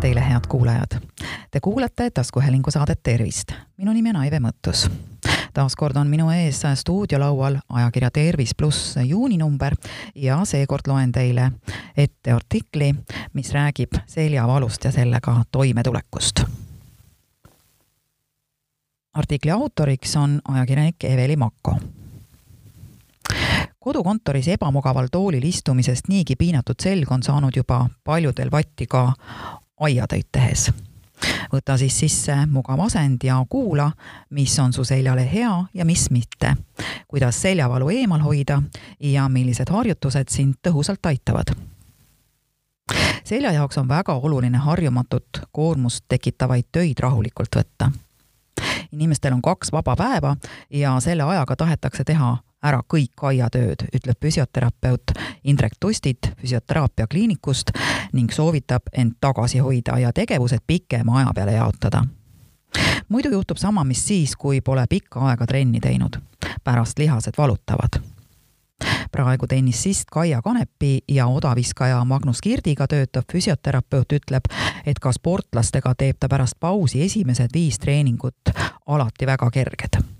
teile, head kuulajad! Te kuulate taskuhäälingu saadet Tervist. minu nimi on Aive Mõttus. taas kord on minu ees stuudiolaual ajakirja Tervis pluss juuninumber ja seekord loen teile ette artikli, mis räägib seljavalust ja sellega toimetulekust. artikli autoriks on ajakirjanik Eveli Makko kodukontoris ebamugaval toolil istumisest niigi piinatud selg on saanud juba paljudel vatti ka aiatöid tehes. võta siis sisse mugav asend ja kuula, mis on su seljale hea ja mis mitte, kuidas seljavalu eemal hoida ja millised harjutused sind tõhusalt aitavad selja jaoks on väga oluline harjumatut koormust tekitavaid töid rahulikult võtta. inimestel on kaks vaba päeva ja selle ajaga tahetakse teha ära kõik aiatööd, ütleb füsioterapeut Indrek Tustit füsioteraapia kliinikust ning soovitab end tagasi hoida ja tegevused pikema aja peale jaotada. muidu juhtub sama, mis siis, kui pole pikka aega trenni teinud. pärast lihased valutavad praegu tennissist Kaia Kanepi ja odaviskaja Magnus Kirdiga töötav füsioterapeut ütleb, et ka sportlastega teeb ta pärast pausi esimesed viis treeningut alati väga kerged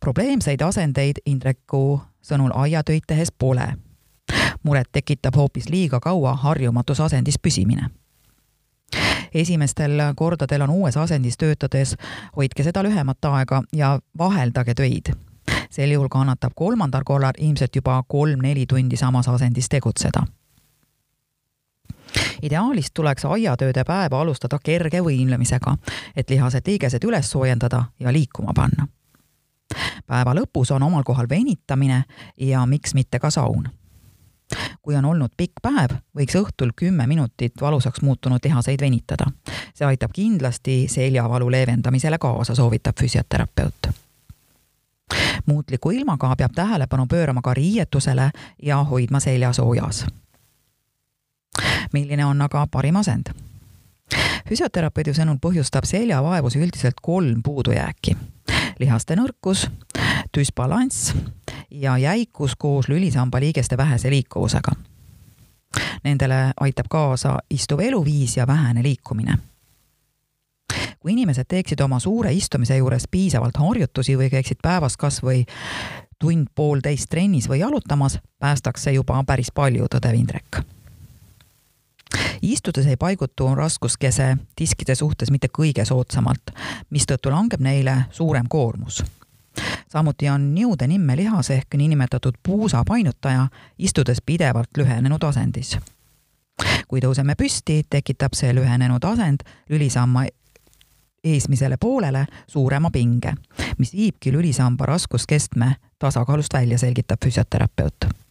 probleemseid asendeid Indreku sõnul aiatöid tehes pole. muret tekitab hoopis liiga kaua harjumatus asendis püsimine esimestel kordadel on uues asendis töötades, hoidke seda lühemat aega ja vaheldage töid. sel juhul kannatab kolmandal korral ilmselt juba kolm-neli tundi samas asendis tegutseda. ideaalis tuleks aiatööde päeva alustada kerge võimlemisega, et lihased liigesed üles soojendada ja liikuma panna päeva lõpus on omal kohal venitamine ja miks mitte ka saun. kui on olnud pikk päev, võiks õhtul kümme minutit valusaks muutunud lihaseid venitada. see aitab kindlasti seljavalu leevendamisele kaasa, soovitab füsioterapeut muutliku ilmaga peab tähelepanu pöörama ka riietusele ja hoidma selja soojas. milline on aga parim asend? füsioterapeudi sõnul põhjustab seljavaevusi üldiselt kolm puudujääki lihaste nõrkus, düsbalanss ja jäikus koos lülisamba liigeste vähese liikuvusega. Nendele aitab kaasa istuv eluviis ja vähene liikumine. kui inimesed teeksid oma suure istumise juures piisavalt harjutusi või käiksid päevas kas või tund-poolteist trennis või jalutamas, päästaks see juba päris palju, tõdev Indrek istudes ei paigutu raskuskese diskide suhtes mitte kõige soodsamalt, mistõttu langeb neile suurem koormus. samuti on niude nimme lihas ehk niinimetatud puusa painutaja istudes pidevalt lühenenud asendis. kui tõuseme püsti, tekitab see lühenenud asend lülisamma eesmisele poolele suurema pinge, mis viibki lülisamba raskuskestme tasakaalust välja, selgitab füsioterapeut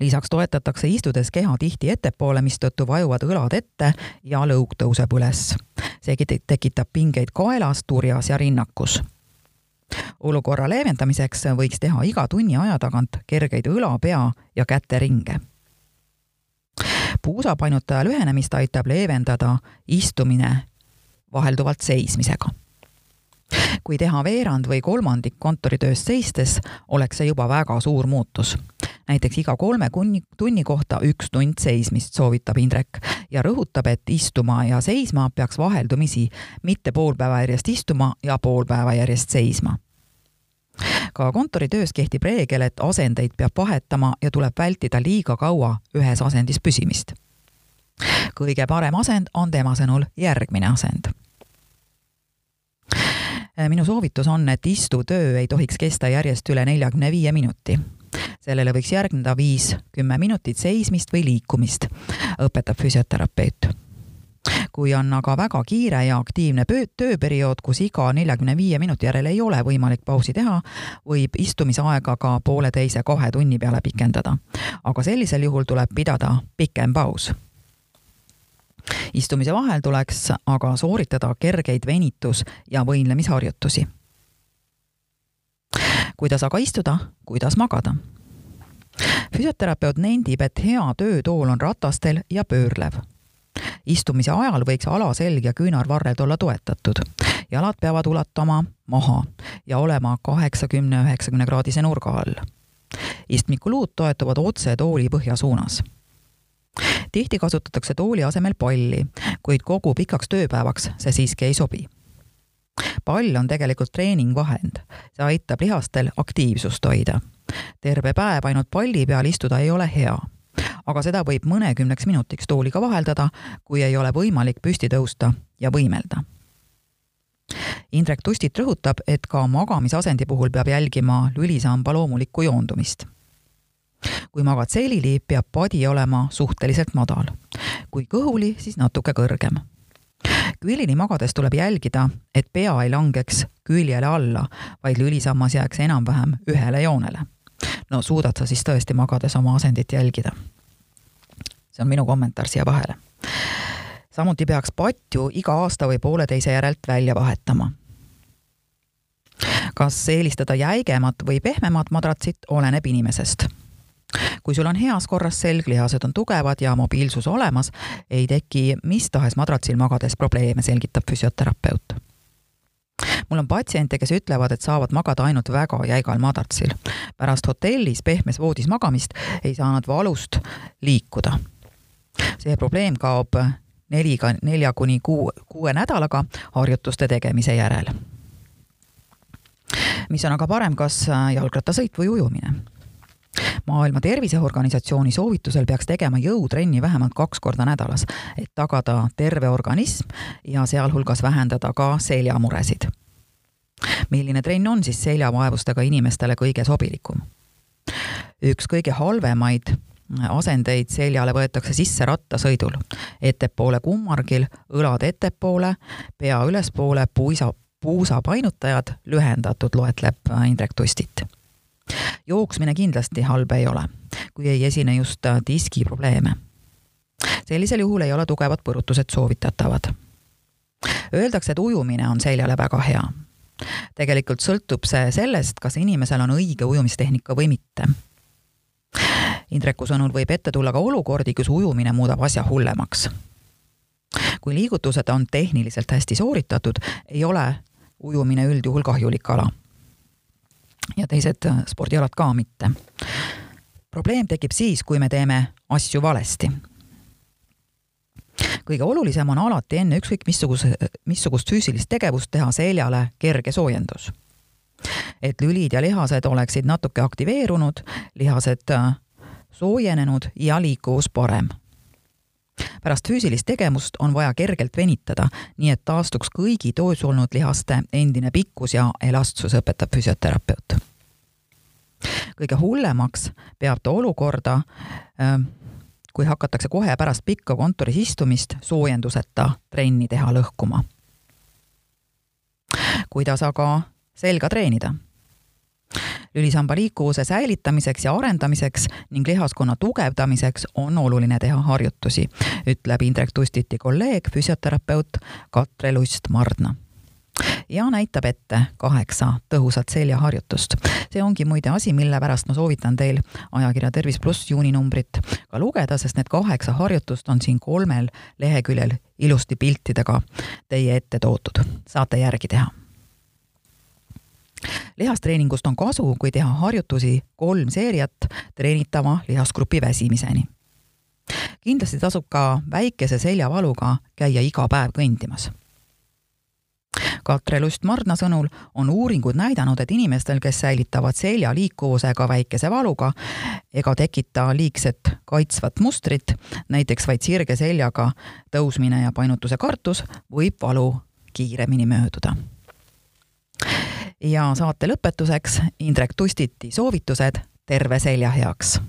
lisaks toetatakse istudes keha tihti ettepoole, mistõttu vajuvad õlad ette ja lõug tõuseb üles. seegi tekitab pingeid kaelas, turjas ja rinnakus olukorra leevendamiseks võiks teha iga tunni aja tagant kergeid õla, pea ja käteringe. puusapainutaja lühenemist aitab leevendada istumine vahelduvalt seismisega. kui teha veerand või kolmandik kontoritööst seistes, oleks see juba väga suur muutus näiteks iga kolme kunni, tunni kohta üks tund seismist, soovitab Indrek ja rõhutab, et istuma ja seisma peaks vaheldumisi, mitte pool päeva järjest istuma ja pool päeva järjest seisma. Ka kontoritöös kehtib reegel, et asendeid peab vahetama ja tuleb vältida liiga kaua ühes asendis püsimist. kõige parem asend on tema sõnul järgmine asend. Minu soovitus on, et istuv töö ei tohiks kesta järjest üle neljakümne viie minuti sellele võiks järgneda viis-kümme minutit seismist või liikumist, õpetab füsioterapeut kui on aga väga kiire ja aktiivne tööperiood, kus iga neljakümne viie minuti järel ei ole võimalik pausi teha, võib istumisaega ka pooleteise-kahe tunni peale pikendada. aga sellisel juhul tuleb pidada pikem paus. istumise vahel tuleks aga sooritada kergeid venitus- ja võimlemisharjutusi. Kuidas aga istuda, kuidas magada füsioterapeut nendib, et hea töötool on ratastel ja pöörlev. istumise ajal võiks alaselg ja küünarvarred olla toetatud. jalad peavad ulatama maha ja olema kaheksakümne, üheksakümne kraadise nurga all. istmikuluud toetuvad otse tooli põhja suunas tihti kasutatakse tooli asemel palli, kuid kogu pikaks tööpäevaks see siiski ei sobi. Pall on tegelikult treeningvahend, see aitab lihastel aktiivsust hoida. terve päev ainult palli peal istuda ei ole hea aga seda võib mõnekümneks minutiks tooliga vaheldada, kui ei ole võimalik püsti tõusta ja võimelda. Indrek Tustit rõhutab, et ka magamisasendi puhul peab jälgima lülisamba loomulikku joondumist kui magad selili, peab padi olema suhteliselt madal. kui kõhuli, siis natuke kõrgem. Külili magades tuleb jälgida, et pea ei langeks küljele alla, vaid lülisammas jääks enam-vähem ühele joonele. no suudad sa siis tõesti magades oma asendit jälgida? see on minu kommentaar siia vahele. samuti peaks patju iga aasta või pooleteise järelt välja vahetama kas eelistada jäigemat või pehmemat madratsit, oleneb inimesest kui sul on heas korras selg, lihased on tugevad ja mobiilsus olemas, ei teki mis tahes madratsil magades probleeme, selgitab füsioterapeut mul on patsiente, kes ütlevad, et saavad magada ainult väga jäigal madratsil. pärast hotellis pehmes voodis magamist ei saa nad valust liikuda. see probleem kaob neliga, nelja kuni kuu, kuue nädalaga harjutuste tegemise järel. mis on aga parem, kas jalgrattasõit või ujumine? Maailma Terviseorganisatsiooni soovitusel peaks tegema jõutrenni vähemalt kaks korda nädalas, et tagada terve organism ja sealhulgas vähendada ka seljamuresid. milline trenn on siis seljavaevustega inimestele kõige sobilikum? üks kõige halvemaid asendeid seljale võetakse sisse rattasõidul. ettepoole kummargil, õlad ettepoole, pea ülespoole, puisa, puusapainutajad lühendatud, loetleb Indrek Tustit jooksmine kindlasti halb ei ole, kui ei esine just äh, diskiprobleeme. sellisel juhul ei ole tugevad põrutused soovitatavad. Öeldakse, et ujumine on seljale väga hea. tegelikult sõltub see sellest, kas inimesel on õige ujumistehnika või mitte. Indreku sõnul võib ette tulla ka olukordi, kus ujumine muudab asja hullemaks. kui liigutused on tehniliselt hästi sooritatud, ei ole ujumine üldjuhul kahjulik ala ja teised äh, spordialad ka mitte. probleem tekib siis, kui me teeme asju valesti. kõige olulisem on alati enne ükskõik missuguse, missugust füüsilist tegevust teha seljale kerge soojendus. et lülid ja lihased oleksid natuke aktiveerunud, lihased äh, soojenenud ja liikuvus parem pärast füüsilist tegevust on vaja kergelt venitada, nii et taastuks kõigi toos olnud lihaste endine pikkus ja elastsus, õpetab füsioterapeut. kõige hullemaks peab ta olukorda, ähm, kui hakatakse kohe pärast pikka kontoris istumist soojenduseta trenni teha lõhkuma. kuidas aga selga treenida? Lülisamba liikuvuse säilitamiseks ja arendamiseks ning lihaskonna tugevdamiseks on oluline teha harjutusi, ütleb Indrek Tustiti kolleeg, füsioterapeut Katre Lust-Mardna. Ja näitab ette kaheksa tõhusat seljaharjutust. see ongi muide asi, mille pärast ma soovitan teil ajakirja Tervis pluss juuninumbrit ka lugeda, sest need kaheksa harjutust on siin kolmel leheküljel ilusti piltidega teie ette toodud, saate järgi teha lihastreeningust on kasu, kui teha harjutusi kolm seeriat treenitava lihasgrupi väsimiseni. kindlasti tasub ka väikese seljavaluga käia iga päev kõndimas. Katre Lust-Mardna sõnul on uuringud näidanud, et inimestel, kes säilitavad selja liikuvusega väikese valuga ega tekita liigset kaitsvat mustrit, näiteks vaid sirge seljaga tõusmine ja painutuse kartus, võib valu kiiremini mööduda ja saate lõpetuseks Indrek Tustiti soovitused terve selja heaks.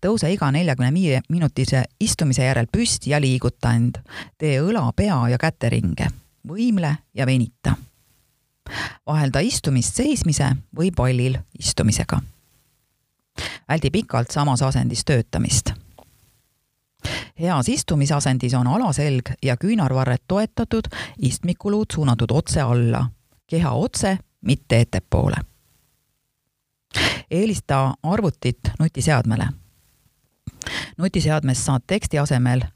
tõuse iga neljakümne viie minutise istumise järel püsti ja liiguta end. tee õla, pea ja käteringe, võimle ja venita. vahelda istumist seismise või pallil istumisega. väldi pikalt samas asendis töötamist heas istumisasendis on alaselg ja küünarvarred toetatud, istmikuluud suunatud otse alla keha otse, mitte ettepoole. eelista arvutit nutiseadmele. nutiseadmes saad teksti asemel äh,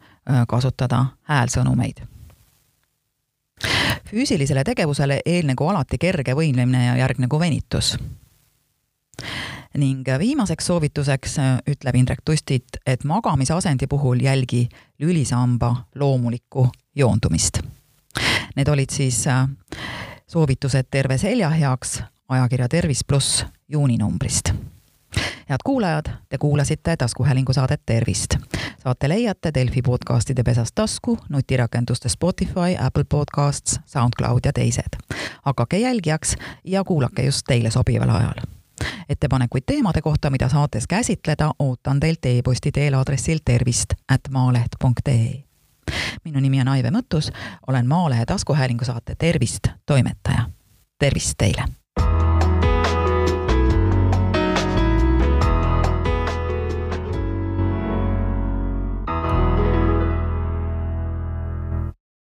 kasutada häälsõnumeid. füüsilisele tegevusele eelnegu alati kerge võimlemine ja järgnegu venitus. ning viimaseks soovituseks ütleb Indrek Tustit, et magamisasendi puhul jälgi lülisamba loomulikku joondumist. Need olid siis soovitused terve selja heaks ajakirja Tervis pluss juuninumbrist head kuulajad, te kuulasite taskuhäälingu saadet Tervist. saate leiate Delfi podcastide pesast tasku, nutirakenduste Spotify, Apple Podcasts, SoundCloud ja teised. hakake jälgijaks ja kuulake just teile sobival ajal. ettepanekuid teemade kohta, mida saates käsitleda, ootan teilt e-posti teel aadressil tervist at maaleht.ee minu nimi on Aive Mõttus, olen Maalehe taskuhäälingu saate Tervist toimetaja. tervist teile!